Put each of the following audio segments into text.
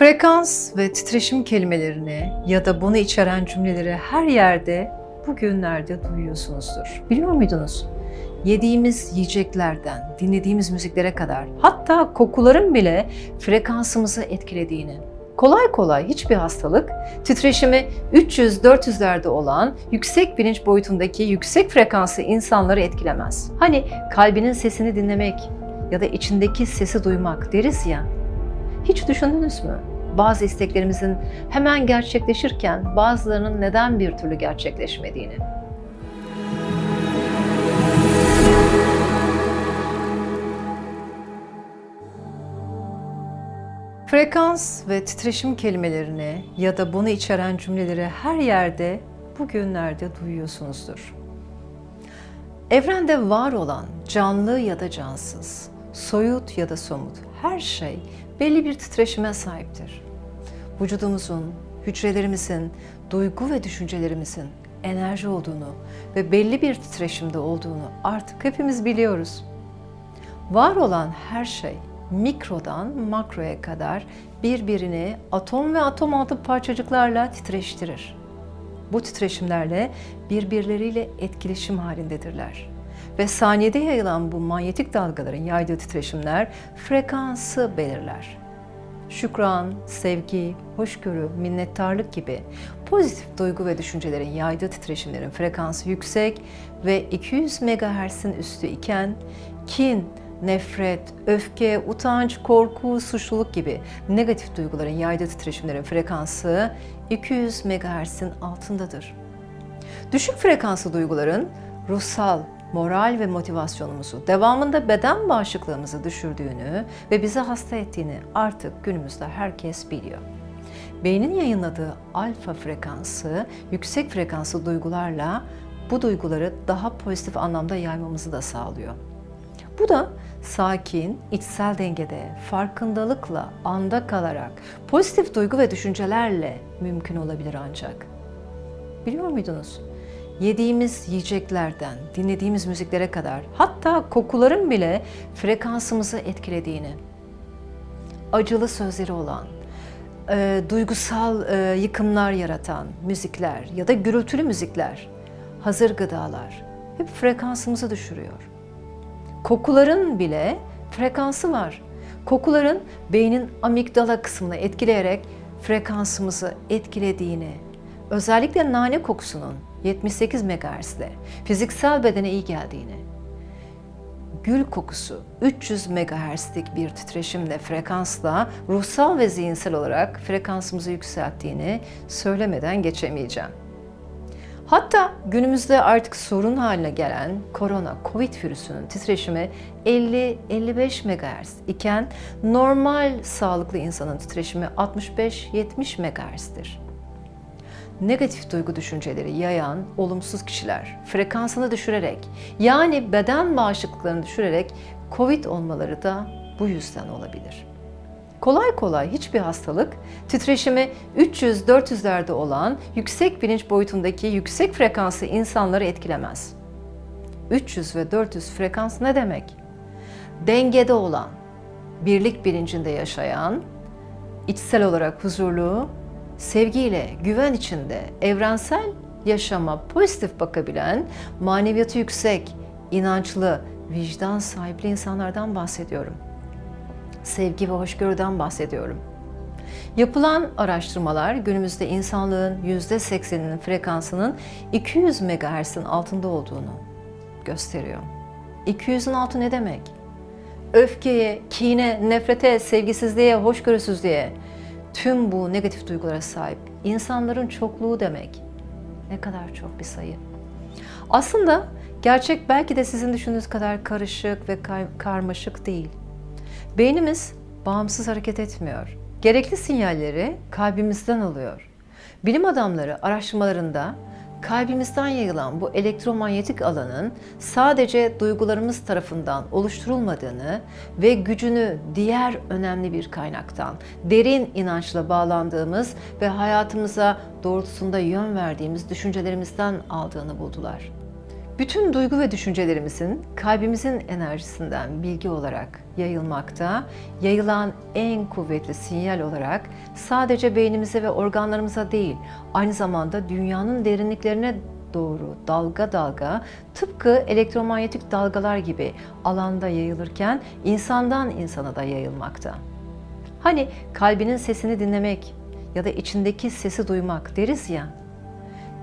Frekans ve titreşim kelimelerini ya da bunu içeren cümleleri her yerde bugünlerde duyuyorsunuzdur. Biliyor muydunuz? Yediğimiz yiyeceklerden, dinlediğimiz müziklere kadar hatta kokuların bile frekansımızı etkilediğini. Kolay kolay hiçbir hastalık titreşimi 300-400'lerde olan yüksek bilinç boyutundaki yüksek frekanslı insanları etkilemez. Hani kalbinin sesini dinlemek ya da içindeki sesi duymak deriz ya. Hiç düşündünüz mü? Bazı isteklerimizin hemen gerçekleşirken bazılarının neden bir türlü gerçekleşmediğini. Frekans ve titreşim kelimelerini ya da bunu içeren cümleleri her yerde bugünlerde duyuyorsunuzdur. Evrende var olan canlı ya da cansız, soyut ya da somut her şey belli bir titreşime sahiptir. Vücudumuzun, hücrelerimizin, duygu ve düşüncelerimizin enerji olduğunu ve belli bir titreşimde olduğunu artık hepimiz biliyoruz. Var olan her şey mikrodan makroya kadar birbirini atom ve atom altı parçacıklarla titreştirir. Bu titreşimlerle birbirleriyle etkileşim halindedirler. Ve saniyede yayılan bu manyetik dalgaların yaydığı titreşimler frekansı belirler. Şükran, sevgi, hoşgörü, minnettarlık gibi pozitif duygu ve düşüncelerin yaydığı titreşimlerin frekansı yüksek ve 200 MHz'in üstü iken kin, nefret, öfke, utanç, korku, suçluluk gibi negatif duyguların yaydığı titreşimlerin frekansı 200 MHz'in altındadır. Düşük frekanslı duyguların ruhsal, moral ve motivasyonumuzu, devamında beden bağışıklığımızı düşürdüğünü ve bizi hasta ettiğini artık günümüzde herkes biliyor. Beynin yayınladığı alfa frekansı, yüksek frekanslı duygularla bu duyguları daha pozitif anlamda yaymamızı da sağlıyor. Bu da sakin, içsel dengede, farkındalıkla, anda kalarak, pozitif duygu ve düşüncelerle mümkün olabilir ancak. Biliyor muydunuz? Yediğimiz yiyeceklerden, dinlediğimiz müziklere kadar, hatta kokuların bile frekansımızı etkilediğini, acılı sözleri olan, e, duygusal e, yıkımlar yaratan müzikler ya da gürültülü müzikler, hazır gıdalar hep frekansımızı düşürüyor. Kokuların bile frekansı var. Kokuların beynin amigdala kısmını etkileyerek frekansımızı etkilediğini, özellikle nane kokusunun 78 MHz'de fiziksel bedene iyi geldiğini, gül kokusu 300 MHz'lik bir titreşimle, frekansla ruhsal ve zihinsel olarak frekansımızı yükselttiğini söylemeden geçemeyeceğim. Hatta günümüzde artık sorun haline gelen korona, covid virüsünün titreşimi 50-55 MHz iken normal sağlıklı insanın titreşimi 65-70 MHz'dir. Negatif duygu düşünceleri yayan olumsuz kişiler frekansını düşürerek yani beden bağışıklıklarını düşürerek covid olmaları da bu yüzden olabilir. Kolay kolay hiçbir hastalık titreşimi 300-400'lerde olan yüksek bilinç boyutundaki yüksek frekanslı insanları etkilemez. 300 ve 400 frekans ne demek? Dengede olan, birlik bilincinde yaşayan, içsel olarak huzurlu, sevgiyle, güven içinde evrensel yaşama pozitif bakabilen, maneviyatı yüksek, inançlı, vicdan sahipli insanlardan bahsediyorum.'' sevgi ve hoşgörüden bahsediyorum. Yapılan araştırmalar günümüzde insanlığın %80'inin frekansının 200 MHz'in altında olduğunu gösteriyor. 200'ün altı ne demek? Öfkeye, kine, nefrete, sevgisizliğe, hoşgörüsüzlüğe, tüm bu negatif duygulara sahip insanların çokluğu demek. Ne kadar çok bir sayı. Aslında gerçek belki de sizin düşündüğünüz kadar karışık ve karmaşık değil. Beynimiz bağımsız hareket etmiyor. Gerekli sinyalleri kalbimizden alıyor. Bilim adamları araştırmalarında kalbimizden yayılan bu elektromanyetik alanın sadece duygularımız tarafından oluşturulmadığını ve gücünü diğer önemli bir kaynaktan, derin inançla bağlandığımız ve hayatımıza doğrultusunda yön verdiğimiz düşüncelerimizden aldığını buldular. Bütün duygu ve düşüncelerimizin kalbimizin enerjisinden bilgi olarak yayılmakta, yayılan en kuvvetli sinyal olarak sadece beynimize ve organlarımıza değil, aynı zamanda dünyanın derinliklerine doğru dalga dalga tıpkı elektromanyetik dalgalar gibi alanda yayılırken insandan insana da yayılmakta. Hani kalbinin sesini dinlemek ya da içindeki sesi duymak deriz ya.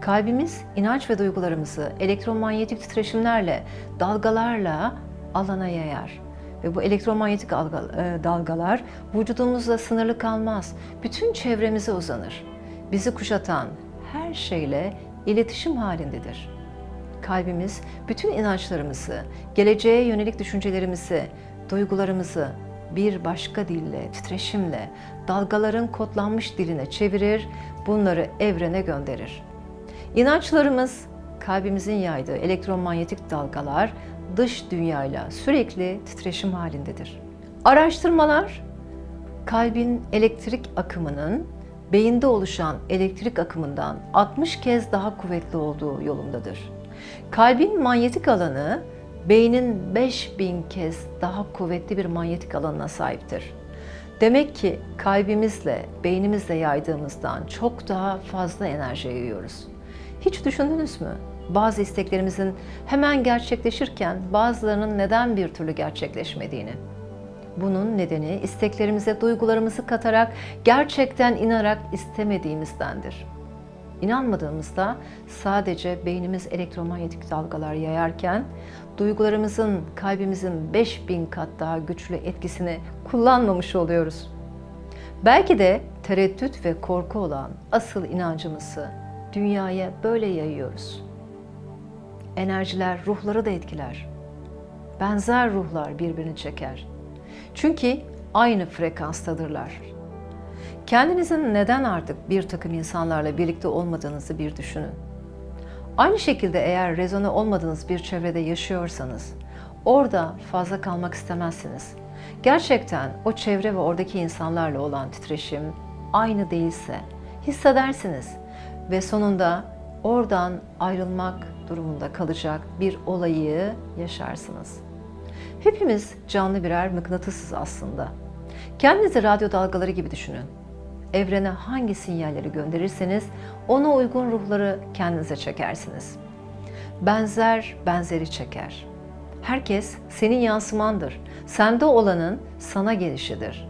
Kalbimiz inanç ve duygularımızı elektromanyetik titreşimlerle, dalgalarla alana yayar. Ve bu elektromanyetik e, dalgalar vücudumuzla sınırlı kalmaz. Bütün çevremize uzanır. Bizi kuşatan her şeyle iletişim halindedir. Kalbimiz bütün inançlarımızı, geleceğe yönelik düşüncelerimizi, duygularımızı bir başka dille, titreşimle, dalgaların kodlanmış diline çevirir, bunları evrene gönderir. İnançlarımız, kalbimizin yaydığı elektromanyetik dalgalar dış dünyayla sürekli titreşim halindedir. Araştırmalar, kalbin elektrik akımının beyinde oluşan elektrik akımından 60 kez daha kuvvetli olduğu yolundadır. Kalbin manyetik alanı beynin 5000 kez daha kuvvetli bir manyetik alanına sahiptir. Demek ki kalbimizle, beynimizle yaydığımızdan çok daha fazla enerji yayıyoruz. Hiç düşündünüz mü? Bazı isteklerimizin hemen gerçekleşirken bazılarının neden bir türlü gerçekleşmediğini. Bunun nedeni isteklerimize duygularımızı katarak gerçekten inarak istemediğimizdendir. İnanmadığımızda sadece beynimiz elektromanyetik dalgalar yayarken duygularımızın kalbimizin 5000 kat daha güçlü etkisini kullanmamış oluyoruz. Belki de tereddüt ve korku olan asıl inancımızı dünyaya böyle yayıyoruz. Enerjiler ruhları da etkiler. Benzer ruhlar birbirini çeker. Çünkü aynı frekanstadırlar. Kendinizin neden artık bir takım insanlarla birlikte olmadığınızı bir düşünün. Aynı şekilde eğer rezone olmadığınız bir çevrede yaşıyorsanız, orada fazla kalmak istemezsiniz. Gerçekten o çevre ve oradaki insanlarla olan titreşim aynı değilse hissedersiniz ve sonunda oradan ayrılmak durumunda kalacak bir olayı yaşarsınız. Hepimiz canlı birer mıknatısız aslında. Kendinizi radyo dalgaları gibi düşünün. Evrene hangi sinyalleri gönderirseniz ona uygun ruhları kendinize çekersiniz. Benzer benzeri çeker. Herkes senin yansımandır. Sende olanın sana gelişidir.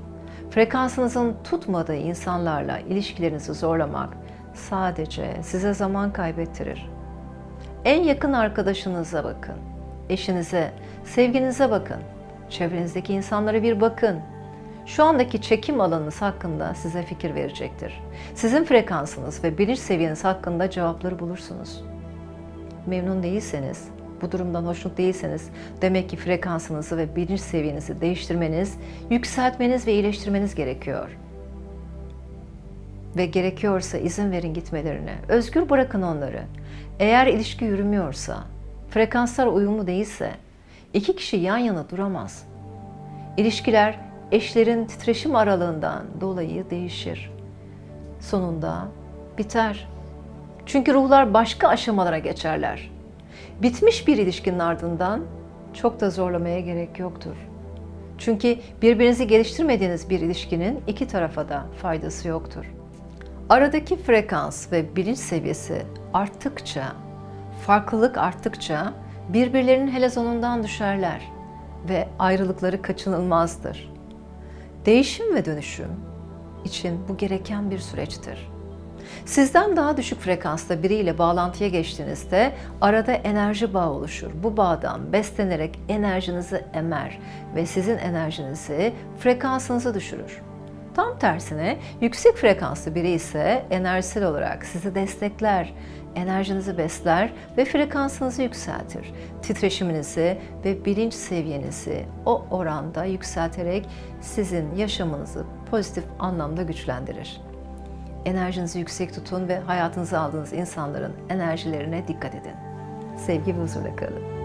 Frekansınızın tutmadığı insanlarla ilişkilerinizi zorlamak sadece size zaman kaybettirir. En yakın arkadaşınıza bakın. Eşinize, sevginize bakın. Çevrenizdeki insanlara bir bakın. Şu andaki çekim alanınız hakkında size fikir verecektir. Sizin frekansınız ve bilinç seviyeniz hakkında cevapları bulursunuz. Memnun değilseniz, bu durumdan hoşnut değilseniz demek ki frekansınızı ve bilinç seviyenizi değiştirmeniz, yükseltmeniz ve iyileştirmeniz gerekiyor. Ve gerekiyorsa izin verin gitmelerine. Özgür bırakın onları. Eğer ilişki yürümüyorsa, frekanslar uyumlu değilse iki kişi yan yana duramaz. İlişkiler eşlerin titreşim aralığından dolayı değişir. Sonunda biter. Çünkü ruhlar başka aşamalara geçerler. Bitmiş bir ilişkinin ardından çok da zorlamaya gerek yoktur. Çünkü birbirinizi geliştirmediğiniz bir ilişkinin iki tarafa da faydası yoktur. Aradaki frekans ve bilinç seviyesi arttıkça, farklılık arttıkça birbirlerinin helezonundan düşerler ve ayrılıkları kaçınılmazdır. Değişim ve dönüşüm için bu gereken bir süreçtir. Sizden daha düşük frekansta biriyle bağlantıya geçtiğinizde arada enerji bağı oluşur. Bu bağdan beslenerek enerjinizi emer ve sizin enerjinizi, frekansınızı düşürür. Tam tersine yüksek frekanslı biri ise enerjisel olarak sizi destekler, enerjinizi besler ve frekansınızı yükseltir. Titreşiminizi ve bilinç seviyenizi o oranda yükselterek sizin yaşamınızı pozitif anlamda güçlendirir. Enerjinizi yüksek tutun ve hayatınıza aldığınız insanların enerjilerine dikkat edin. Sevgi ve huzurla kalın.